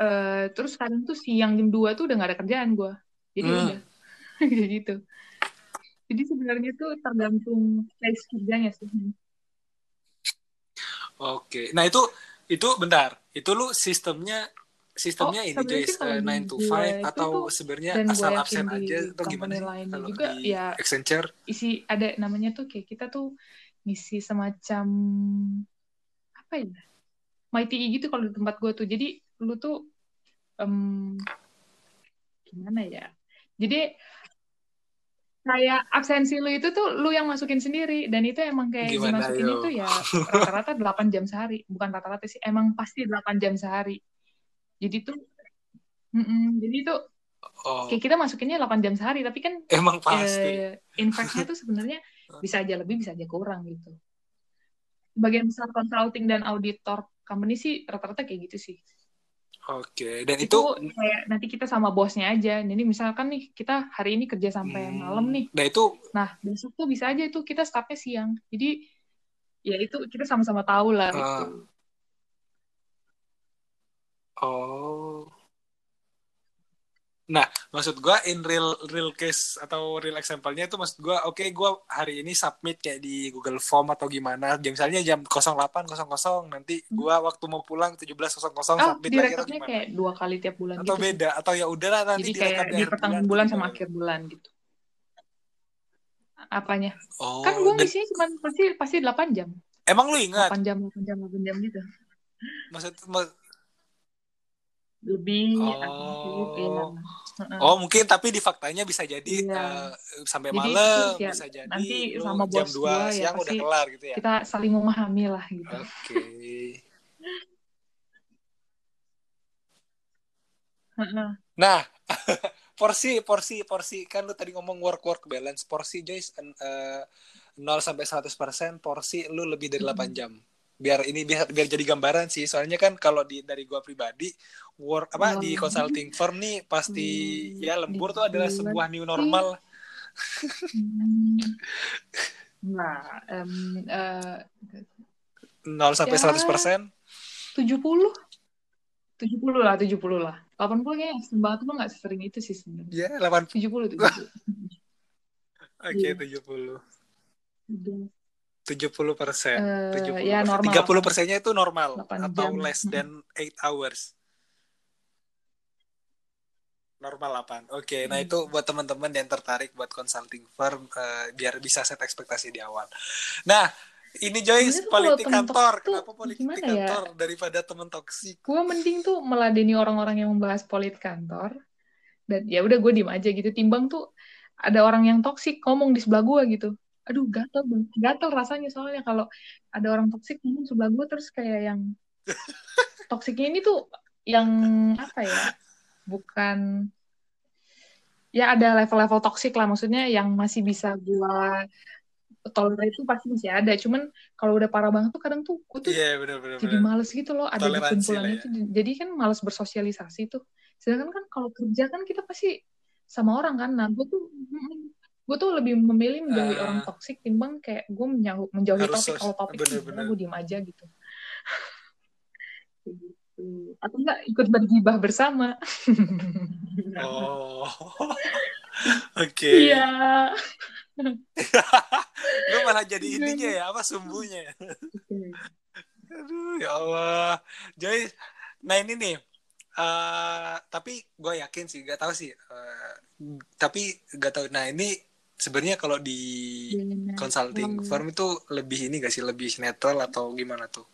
eh terus kadang tuh siang jam 2 tuh udah gak ada kerjaan gua jadi Hmm. udah kayak gitu jadi sebenarnya tuh tergantung pace kerjanya sih Oke. Nah, itu itu bentar. Itu lu sistemnya sistemnya Oh, ini Joyce kalau eh, di 9 to gue 5 itu atau sebenarnya asal absen di aja atau gimana lainnya kalau juga, di ya Accenture? isi ada namanya tuh kayak kita tuh ngisi semacam apa ya my TI gitu kalau di tempat gue tuh jadi lu tuh em, gimana ya jadi kayak absensi lu itu tuh lu yang masukin sendiri dan itu emang kayak Gimana dimasukinnya yo? tuh ya rata-rata 8 jam sehari bukan rata-rata sih emang pasti 8 jam sehari jadi tuh mm-mm, jadi tuh Oh, kayak kita masukinnya 8 jam sehari tapi kan emang pasti. eh, impact-nya tuh sebenarnya bisa aja lebih bisa aja kurang gitu bagian besar consulting dan auditor company sih rata-rata kayak gitu sih Oke. Dan itu, itu kayak nanti kita sama bosnya aja jadi misalkan nih kita hari ini kerja sampai Hmm, malam nih Nah, itu nah besok tuh bisa aja itu kita startnya siang jadi ya itu kita sama-sama tahu lah gitu Ah. oh. Nah, maksud gua in real real case atau real example-nya itu maksud gua oke gua hari ini submit kayak di Google Form atau gimana. Jam misalnya jam 08.00 nanti gua waktu mau pulang 17.00 oh submit lagi atau direkturnya gimana? kayak dua kali tiap bulan Atau gitu? beda atau ya udahlah nanti jadi kayak di pertengahan atau bulan sama akhir bulan gitu. Apanya? Oh, kan gue ngisinya cuma pasti pasti 8 jam. Emang lu ingat? 8 jam 8 jam 8 jam gitu. Maksud ma- lebih atau ya Oh. Oh, mungkin tapi di faktanya bisa jadi Iya. eh, sampai Jadi malam, ya, bisa jadi nanti sama jam bos 2 gua ya siang udah kelar gitu ya. kita saling memahami lah gitu Oke. Heeh. Nah, porsi porsi porsi kan lu tadi ngomong work work balance porsi Joyce eh, 0 sampai 100% porsi lu lebih dari 8 Mm-mm. jam. Biar ini biar, biar jadi gambaran sih. Soalnya kan kalau di dari gua pribadi work apa di Wah. consulting firm nih pasti Hmm, ya lembur tuh adalah di sebuah new normal. Hmm. Nah, em, eh, 0 sampai Ya. 100%. 70 70 lah 70 lah 80 kayaknya ekstrim banget gue gak sering itu sih sebenarnya Ya, 80. 70 70 Oke, Iya. 70. Udah. 70 persen. Eh, ya, normal. Tiga puluh persennya itu normal 8 atau jam. less than 8 hours. Normal 8. Oke, nah Hmm. itu buat teman-teman yang tertarik buat consulting firm eh, biar bisa set ekspektasi di awal. Nah, ini Joyce Sebenarnya tuh politik kantor. tuh Kenapa politik gimana ya? kantor daripada teman toksik? gue mending tuh meladeni orang-orang yang membahas politik kantor dan ya udah gue diem aja gitu timbang tuh ada orang yang toksik ngomong di sebelah gue gitu aduh gatel banget. Gatel rasanya soalnya kalau ada orang toksik ngomong sebelah gue terus kayak yang toksiknya ini tuh yang apa ya? Bukan ya ada level-level toksik lah. Maksudnya yang masih bisa gue tolerate itu pasti masih ada. Cuman kalau udah parah banget tuh kadang tuh gue tuh Iya, benar-benar. jadi males gitu loh. Ada di Toleransi kumpulan lah ya. itu jadi kan males bersosialisasi tuh. Sedangkan kan kalau kerja kan kita pasti sama orang kan. Nah gue tuh gue tuh lebih memilih menjauhi Ah. orang toksik timbang kayak gue menjauh, menjauhi Harus topik kalau topik bener-bener. gue diem aja gitu gitu atau enggak ikut bergibah bersama Oh. Oke. iya Lu malah jadi ininya ya, apa sumbunya? Aduh, ya Allah. Joy, nah ini nih. eh tapi gue yakin sih, gak tahu sih. eh, tapi gak tahu. Nah ini sebenarnya kalau di consulting Hmm. firm itu lebih ini gak sih, lebih netral atau gimana tuh?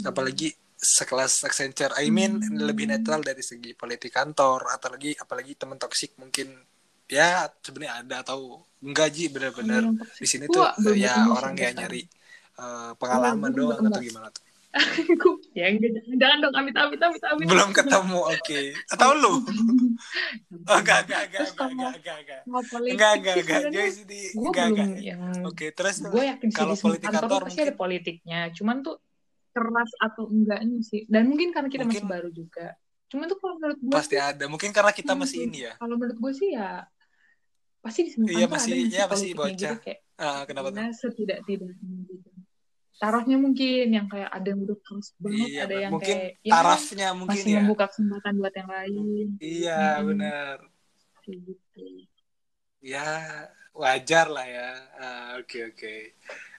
Apalagi sekelas Accenture, I mean Hmm. lebih netral dari segi politik kantor, atau lagi apalagi teman toksik mungkin ya sebenarnya ada atau enggak ji benar-benar di sini tuh ya orang ya sekarang. nyari eh, pengalaman doang atau gimana tuh? Ya enggak, jangan, dong amit amit amit amit Belum ketemu, oke. Atau lu? Oh, enggak, enggak, enggak, Terus enggak, enggak, enggak, enggak. Enggak, enggak, sih sini gue enggak, enggak. yang Oke, terus gue yakin sih kalau di politik kantor, kantor pasti ada politiknya cuman tuh keras atau enggaknya sih dan mungkin karena kita Mungkin- masih baru juga cuman tuh kalau menurut gue pasti ada. Mungkin karena kita masih ini ya. kalau menurut gue sih ya pasti di semua Iya, masih- ada ya, masih politiknya gitu bocah. kayak Ah, kenapa tuh? ya setidak-tidaknya gitu taruhnya mungkin yang kayak ada yang udah keras banget Iya, ada yang mungkin kayak ya, tarafnya mungkin masih ya. membuka kesempatan buat yang lain Iya, Hmm, benar. gitu Ya, wajar lah ya. Ah, Oke, oke.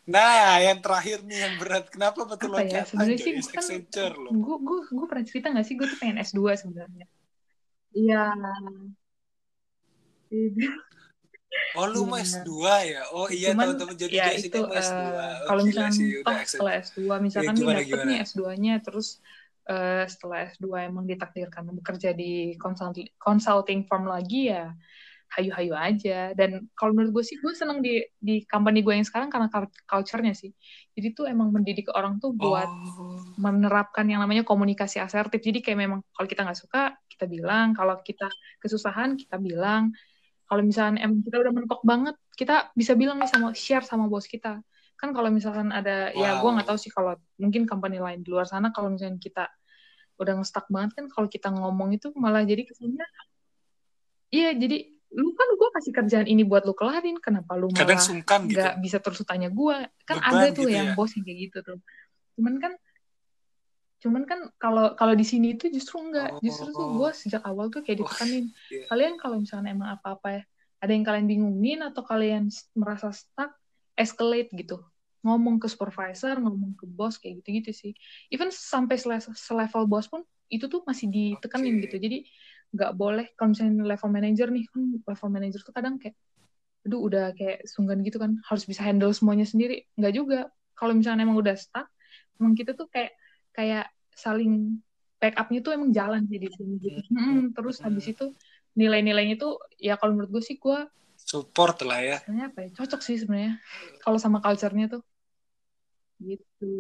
Nah, yang terakhir nih yang berat. Kenapa betul apa ya sebenarnya sih gue kan Accenture loh. gue gue gue pernah cerita gak sih gue tuh pengen S2 sebenarnya iya Oh, lu mau Iya. S2 ya? Oh iya, Cuman teman-teman jadi ya Joyce itu ini mau S2. eh, Oh, kalau misalkan sih, toh setelah S2 misalkan Ya, gimana, nih dapet nih S2-nya terus eh, setelah S2 emang ditakdirkan bekerja di consulting consulting firm lagi ya hayu-hayu aja dan kalau menurut gue sih gue seneng di di company gue yang sekarang karena cul- culture-nya sih jadi tuh emang mendidik orang tuh buat Oh, menerapkan yang namanya komunikasi asertif. Jadi kayak memang kalau kita nggak suka, kita bilang. Kalau kita kesusahan, kita bilang. Kalau misalnya emang kita udah mentok banget, kita bisa bilang nih sama share sama bos kita. Kan kalau misalkan ada, ya gue Wow. nggak tahu sih kalau mungkin company lain di luar sana, kalau misalnya kita udah nge-stuck banget kan, kalau kita ngomong itu malah jadi kesannya, iya jadi lu kan gue kasih kerjaan ini buat lu kelarin, kenapa lu malah gitu. nggak bisa terus tanya gue kan Beban ada tuh gitu yang ya. bos yang kayak gitu tuh cuman kan cuman kan kalau kalau di sini itu justru enggak. Justru tuh Oh. gue sejak awal tuh kayak ditekanin iya. kalian kalau misalnya emang apa-apa ya ada yang kalian bingungin atau kalian merasa stuck escalate gitu. Ngomong ke supervisor ngomong ke bos kayak gitu-gitu sih. Even sampai sele- selevel bos pun itu tuh masih ditekanin Oke. gitu. Jadi nggak boleh. Kalau misalnya level manager nih kan level manager tuh kadang kayak aduh udah kayak sungkan gitu kan harus bisa handle semuanya sendiri. Nggak juga. Kalau misalnya emang udah stuck emang kita tuh kayak kayak saling backupnya tuh emang jalan sih di sini gitu. Hmm, terus habis itu nilai-nilainya tuh ya kalau menurut gue sih gue Support lah ya. sebenarnya apa ya? Cocok sih sebenarnya. Kalau sama culture-nya tuh. Gitu.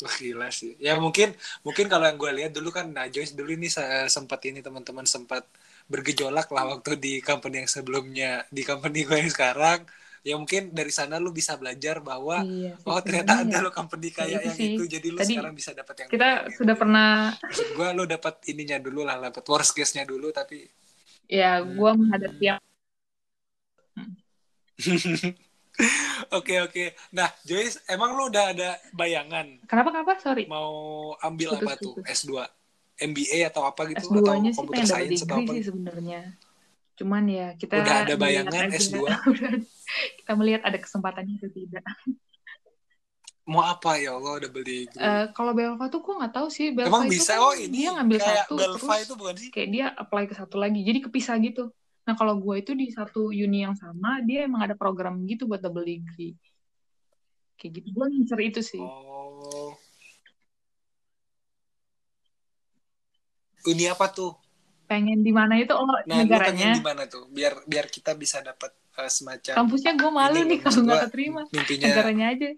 Wah gila sih. Ya mungkin mungkin kalau yang gue lihat dulu kan nah Joyce dulu ini sempat ini teman-teman sempat bergejolak lah waktu di company yang sebelumnya di company gue yang sekarang. Ya mungkin dari sana lu bisa belajar bahwa iya sih, oh ternyata ada ya. lo company Ya, kayak yang sih. itu jadi lu Tadi sekarang bisa dapat yang kita lain sudah gitu. pernah Maksud gue lu dapat ininya dulu lah dapat worst case-nya dulu tapi ya Hmm. gue menghadapi yang Oke oke. Nah Joyce emang lu udah ada bayangan kenapa kenapa sorry mau ambil Putus, apa tuh putus. S2 MBA atau apa gitu S2-nya atau computer double science atau apa sih gitu? sebenarnya. Cuman ya kita Udah ada bayangan aja. S2? kita melihat ada kesempatannya atau tidak. Mau apa ya Allah double degree? Eh, kalau Belva tuh gue nggak tahu sih. Belva Emang itu bisa? kan Oh ini dia ngambil kayak satu Belva terus itu bukan sih? kayak dia apply ke satu lagi. Jadi kepisah gitu. Nah kalau gue itu di satu uni yang sama dia emang ada program gitu buat double degree. Kayak gitu. Gue ngincer itu sih. Oh. Uni apa tuh? Pengen di mana itu? Oh Nah, pengen negaranya. di mana tuh? Biar biar kita bisa dapat eh, semacam Kampusnya gue malu Ini nih kalau nggak gua, keterima. mimpinya Negaranya aja.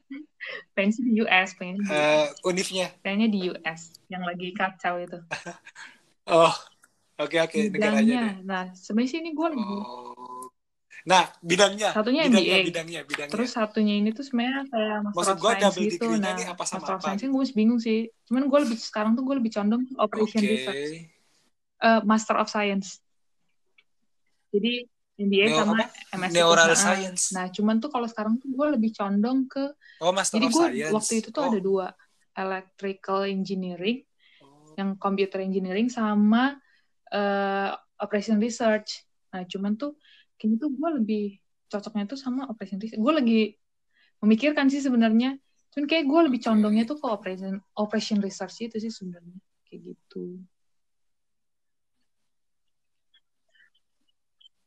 Pengen sih di US, pengen di eh, unifnya. Kayaknya di US yang lagi kacau itu. Oh, oke oke negaranya deh. Bidangnya. Nah, sebenarnya sih ini gue lagi. Oh. Nah, bidangnya, Satunya bidangnya, MBA. bidangnya, bidangnya. Terus satunya ini tuh sebenarnya kayak Master Maksud Science double gitu. Nah, apa sama Master apa Science gue masih bingung sih. Cuman gue lebih sekarang tuh gue lebih condong Operation Oke. Research. Eh, Master of Science. Jadi MBA Neo sama apa? MSc itu. Neural Nah, Science. Nah, cuman tuh kalau sekarang tuh gue lebih condong ke Oh, Master Jadi of gue Science. waktu itu tuh oh. ada dua, electrical engineering, Oh. yang computer engineering sama eh, operation research. Nah, cuman tuh kayaknya tuh gue lebih cocoknya tuh sama operation research. Gue lagi memikirkan sih sebenarnya, cuman kayak gue lebih condongnya tuh ke operation operation research itu sih sebenarnya kayak gitu.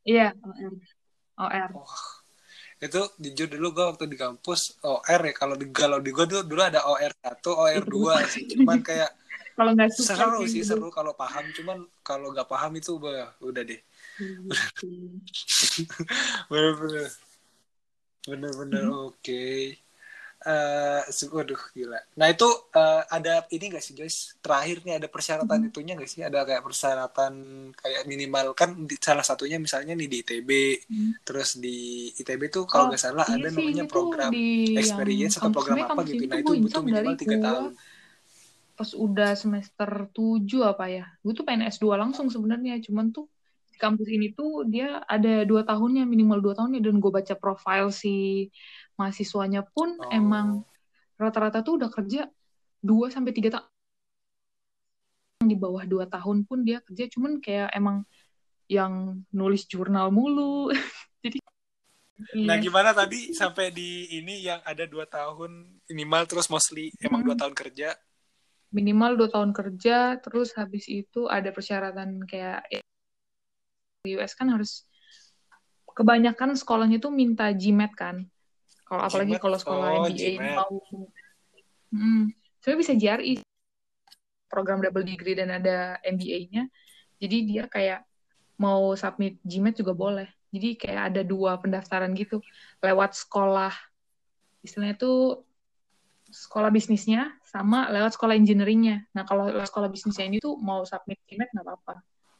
Iya, OR. OR. Wah, itu jujur dulu gue waktu di kampus OR ya kalau di kalau di gue dulu, dulu ada OR 1, OR 2 sih. Cuman kayak Kalau nggak suka seru sih gitu. seru kalau paham cuman kalau nggak paham itu bah, udah deh. Gitu. Bener-bener. Bener-bener oke. Eh, su- waduh gila. Nah itu eh, ada ini gak sih Joyce? Terakhir nih ada persyaratan Mhm. itunya gak sih? Ada kayak persyaratan kayak minimal kan di, salah satunya misalnya nih di ITB, Hmm. terus di ITB tuh kalau Oh, nggak salah iya ada sih, namanya program di experience atau program apa gitu. Nah itu butuh minimal dari tiga tahun. pas udah semester 7 apa ya gue tuh pengen S2 langsung sebenarnya cuman tuh di kampus ini tuh dia ada dua tahunnya minimal dua tahunnya dan gue baca profil si mahasiswanya pun Oh. emang rata-rata tuh udah kerja 2 sampai tiga tahun di bawah dua tahun pun dia kerja cuman kayak emang yang nulis jurnal mulu jadi Nah iya. gimana tadi sampai di ini yang ada dua tahun minimal terus mostly emang Hmm. dua tahun kerja. minimal dua tahun kerja terus habis itu ada persyaratan kayak di US kan harus kebanyakan sekolahnya tuh minta GMAT kan kalau apalagi kalau sekolah Oh, MBA mau. Hmm, sebenarnya bisa GRE program double degree dan ada MBA-nya jadi dia kayak mau submit GMAT juga boleh. Jadi kayak ada dua pendaftaran gitu. Lewat sekolah istilahnya tuh sekolah bisnisnya sama lewat sekolah engineeringnya. Nah kalau lewat sekolah bisnisnya ini tuh mau submit GMAT nggak apa-apa.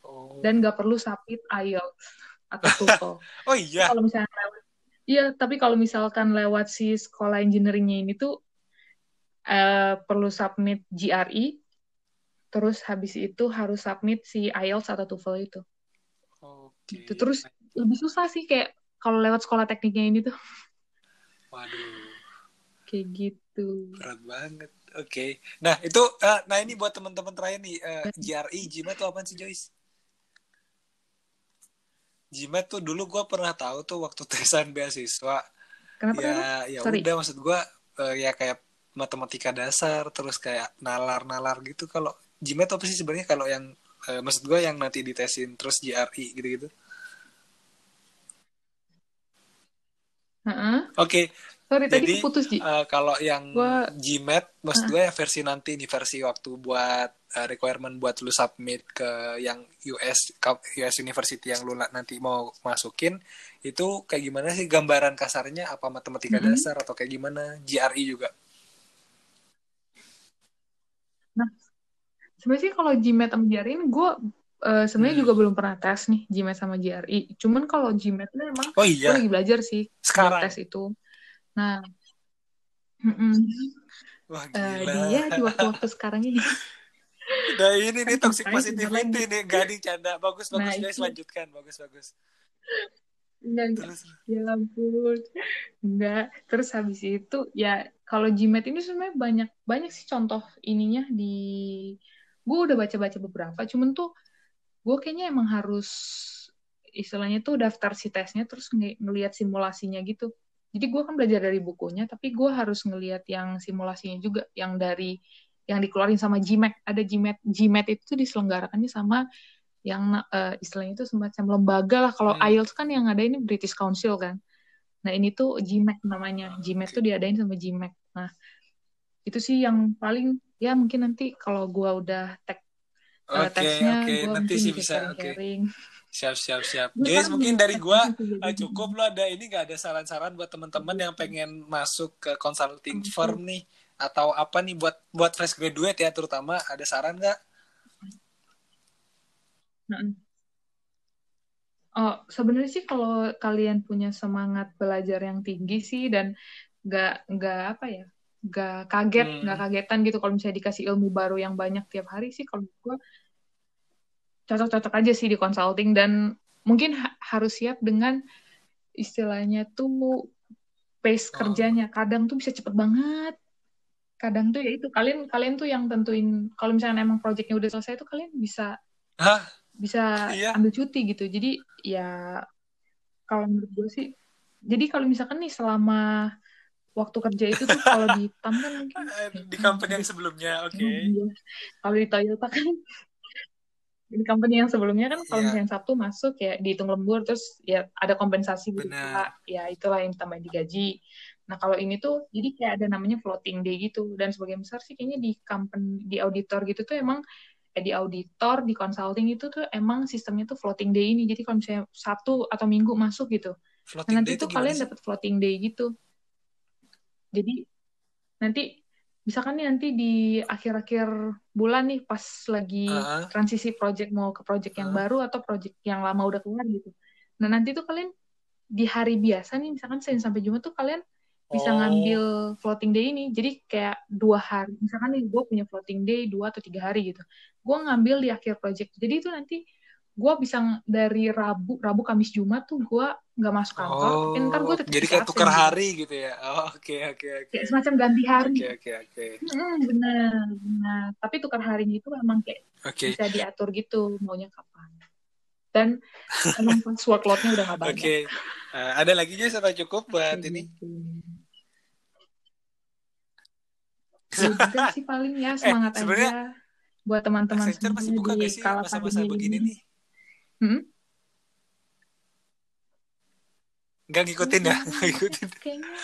Oh, dan nggak perlu submit IELTS atau TOEFL. oh iya. kalau misalnya lewat, iya tapi kalau misalkan lewat si sekolah engineeringnya ini tuh eh, perlu submit GRE, terus habis itu harus submit si IELTS atau TOEFL itu. Oke. Gitu. Terus lebih susah sih kayak kalau lewat sekolah tekniknya ini tuh Waduh. kayak gitu. berat banget oke nah itu eh, nah ini buat teman-teman terakhir nih eh, GRE GMAT tuh apaan sih Joyce GMAT tuh dulu gue pernah tahu tuh waktu tesan beasiswa Kenapa? ya kenapa? ya Sorry. udah maksud gue eh, ya kayak matematika dasar terus kayak nalar-nalar gitu kalau GMAT apa sih sebenarnya kalau yang eh, maksud gue yang nanti ditesin terus GRE gitu-gitu Heeh. oke Sorry, tadi Jadi, keputus, Ji. Eh, kalau yang Gua- GMAT, maksud Ah. gue yang versi nanti nih versi waktu buat eh, requirement buat lu submit ke yang US US University yang lu na- nanti mau masukin itu kayak gimana sih gambaran kasarnya apa matematika Mm-mm. dasar atau kayak gimana GRE juga Sebenarnya sih kalau GMAT sama GRE ini gue eh, sebenarnya Hmm. juga belum pernah tes nih GMAT sama GRE. Cuman kalau GMAT itu emang oh gue iya lagi belajar sih sekarang tes itu. Nah, mm-mm. wah Eh, gila dia di waktu-waktu sekarang ini. udah ini nih toxic positivity nih gading canda bagus bagus Nah, guys itu. lanjutkan bagus bagus Enggak, enggak. terus Ya ampun. Enggak. Terus habis itu ya kalau GMAT ini sebenarnya banyak banyak sih contoh ininya di gue udah baca-baca beberapa cuman tuh gue kayaknya emang harus istilahnya tuh daftar si tesnya terus ng ngelihat simulasinya gitu. Jadi gue kan belajar dari bukunya, tapi gue harus ngelihat yang simulasinya juga, yang dari yang dikeluarin sama GMAT. Ada GMAT, GMAT itu diselenggarakannya sama yang uh, istilahnya itu semacam lembaga lah. Kalau hmm. IELTS kan yang ada ini British Council kan. Nah ini tuh GMAT namanya. GMAT tuh diadain sama GMAT. Nah itu sih yang paling ya mungkin nanti kalau gue udah tag tesnya, okay. gue nanti sih bisa. Okay. Siap, siap, siap. Joyce, mungkin dari gua uh, cukup lo ada ini gak ada saran-saran buat teman-teman yang pengen masuk ke consulting firm nih atau apa nih buat buat fresh graduate ya terutama ada saran nggak? Oh, sebenarnya sih kalau kalian punya semangat belajar yang tinggi sih dan nggak nggak apa ya nggak kaget nggak hmm. kagetan gitu kalau misalnya dikasih ilmu baru yang banyak tiap hari sih kalau gue cocok-cocok aja sih di consulting dan mungkin ha harus siap dengan istilahnya tuh pace oh. kerjanya kadang tuh bisa cepet banget kadang tuh ya itu kalian kalian tuh yang tentuin kalau misalnya emang proyeknya udah selesai tuh kalian bisa Hah? bisa iya. ambil cuti gitu jadi ya kalau menurut gue sih jadi kalau misalkan nih selama waktu kerja itu tuh kalau di TAM kan mungkin di company yang sebelumnya oke. okay. Iya. kalau di Toyota kan. Di company yang sebelumnya kan kalau yeah. misalnya Sabtu masuk ya dihitung lembur terus ya ada kompensasi gitu ya itulah yang tambahin digaji nah kalau ini tuh jadi kayak ada namanya floating day gitu. Dan sebagian besar sih kayaknya di company di auditor gitu tuh emang eh, di auditor di consulting itu tuh emang sistemnya tuh floating day ini. Jadi kalau misalnya Sabtu atau Minggu masuk gitu. Nah, nanti tuh kalian dapat floating day gitu jadi nanti misalkan nih nanti di akhir-akhir bulan nih pas lagi uh-huh. transisi project mau ke project yang uh-huh. baru atau project yang lama udah keluar gitu. Nah nanti tuh kalian di hari biasa nih misalkan Senin sampai Jumat tuh kalian bisa oh. ngambil floating day ini. Jadi kayak dua hari. Misalkan nih gue punya floating day dua atau tiga hari gitu. Gue ngambil di akhir project. Jadi itu nanti gue bisa dari Rabu, Rabu, Kamis, Jumat tuh gue nggak masuk kantor. Oh, tapi ntar gue tetap jadi kayak tukar hari gitu ya. Oh, oke oke oke. Kayak semacam ganti hari. Oke oke oke. Hmm, benar benar. Tapi tukar harinya itu memang kayak okay. bisa diatur gitu maunya kapan. Dan emang pas workloadnya udah gak banyak. Oke. Okay. Uh, eh, ada lagi aja sampai cukup buat okay, ini. Udah sih paling ya eh, semangat eh, aja buat teman-teman masih buka di masa-masa begini nih? Hmm? Gak ngikutin ya? Gak ngikutin. Kayaknya...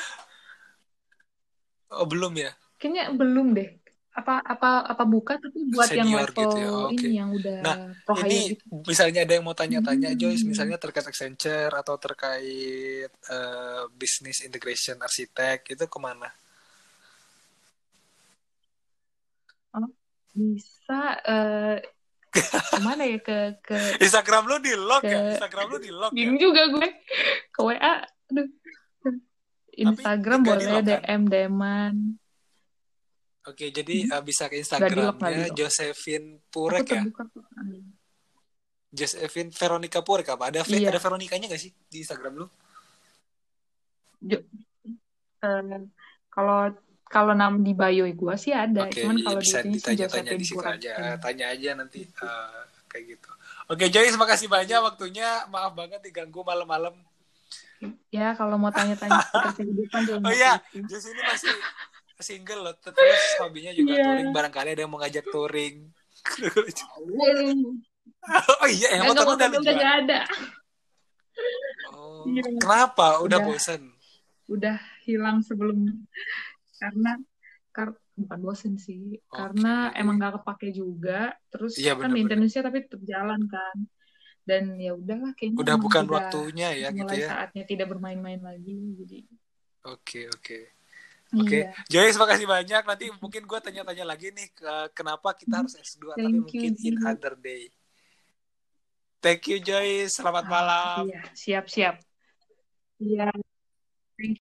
Oh belum ya? Kayaknya belum deh. Apa apa apa buka tapi buat Senior yang level gitu ya. oh, okay. ini yang udah Nah ini gitu. misalnya ada yang mau tanya-tanya hmm. Joyce, misalnya terkait Accenture atau terkait uh, business integration arsitek itu ke mana? Oh, bisa. Uh, ke mana ya ke ke Instagram lu di lock ya? ke, ya Instagram lu di lock bingung ya? juga gue ke WA aduh Instagram boleh DM kan? DM-an Oke, jadi hmm. uh, bisa ke Instagramnya Josephine Purek ya? Josephine Veronica Purek apa? Ada iya. ada Veronicanya gak sih di Instagram lu? Jo, uh, kalau kalau nama di bio gue sih ada, okay, cuman kalau bisa di ditanya-tanya di situ aja, ya. tanya aja nanti uh, kayak gitu. Oke, okay, Joyce makasih banyak waktunya. Maaf banget diganggu malam-malam. Ya, kalau mau tanya-tanya seputar kehidupan Oh iya, Joyce ini masih single loh, terus hobinya juga yeah. touring. Barangkali ada yang mau ngajak touring. oh iya, yang motor udah ada. Oh, iya. Kenapa? Udah, udah bosan? Udah hilang sebelum karena kar bukan bosen sih okay. karena emang gak kepake juga terus iya, kan maintenance-nya tapi tetap jalan kan dan ya udahlah kayaknya udah bukan udah waktunya ya gitu ya saatnya tidak bermain-main lagi jadi oke okay, oke okay. Oke, okay. iya. Joyce makasih banyak. Nanti mungkin gue tanya-tanya lagi nih kenapa kita harus S2 Thank tapi you, mungkin in other day. Thank you Joyce, selamat ah, malam. Iya, siap-siap. Iya.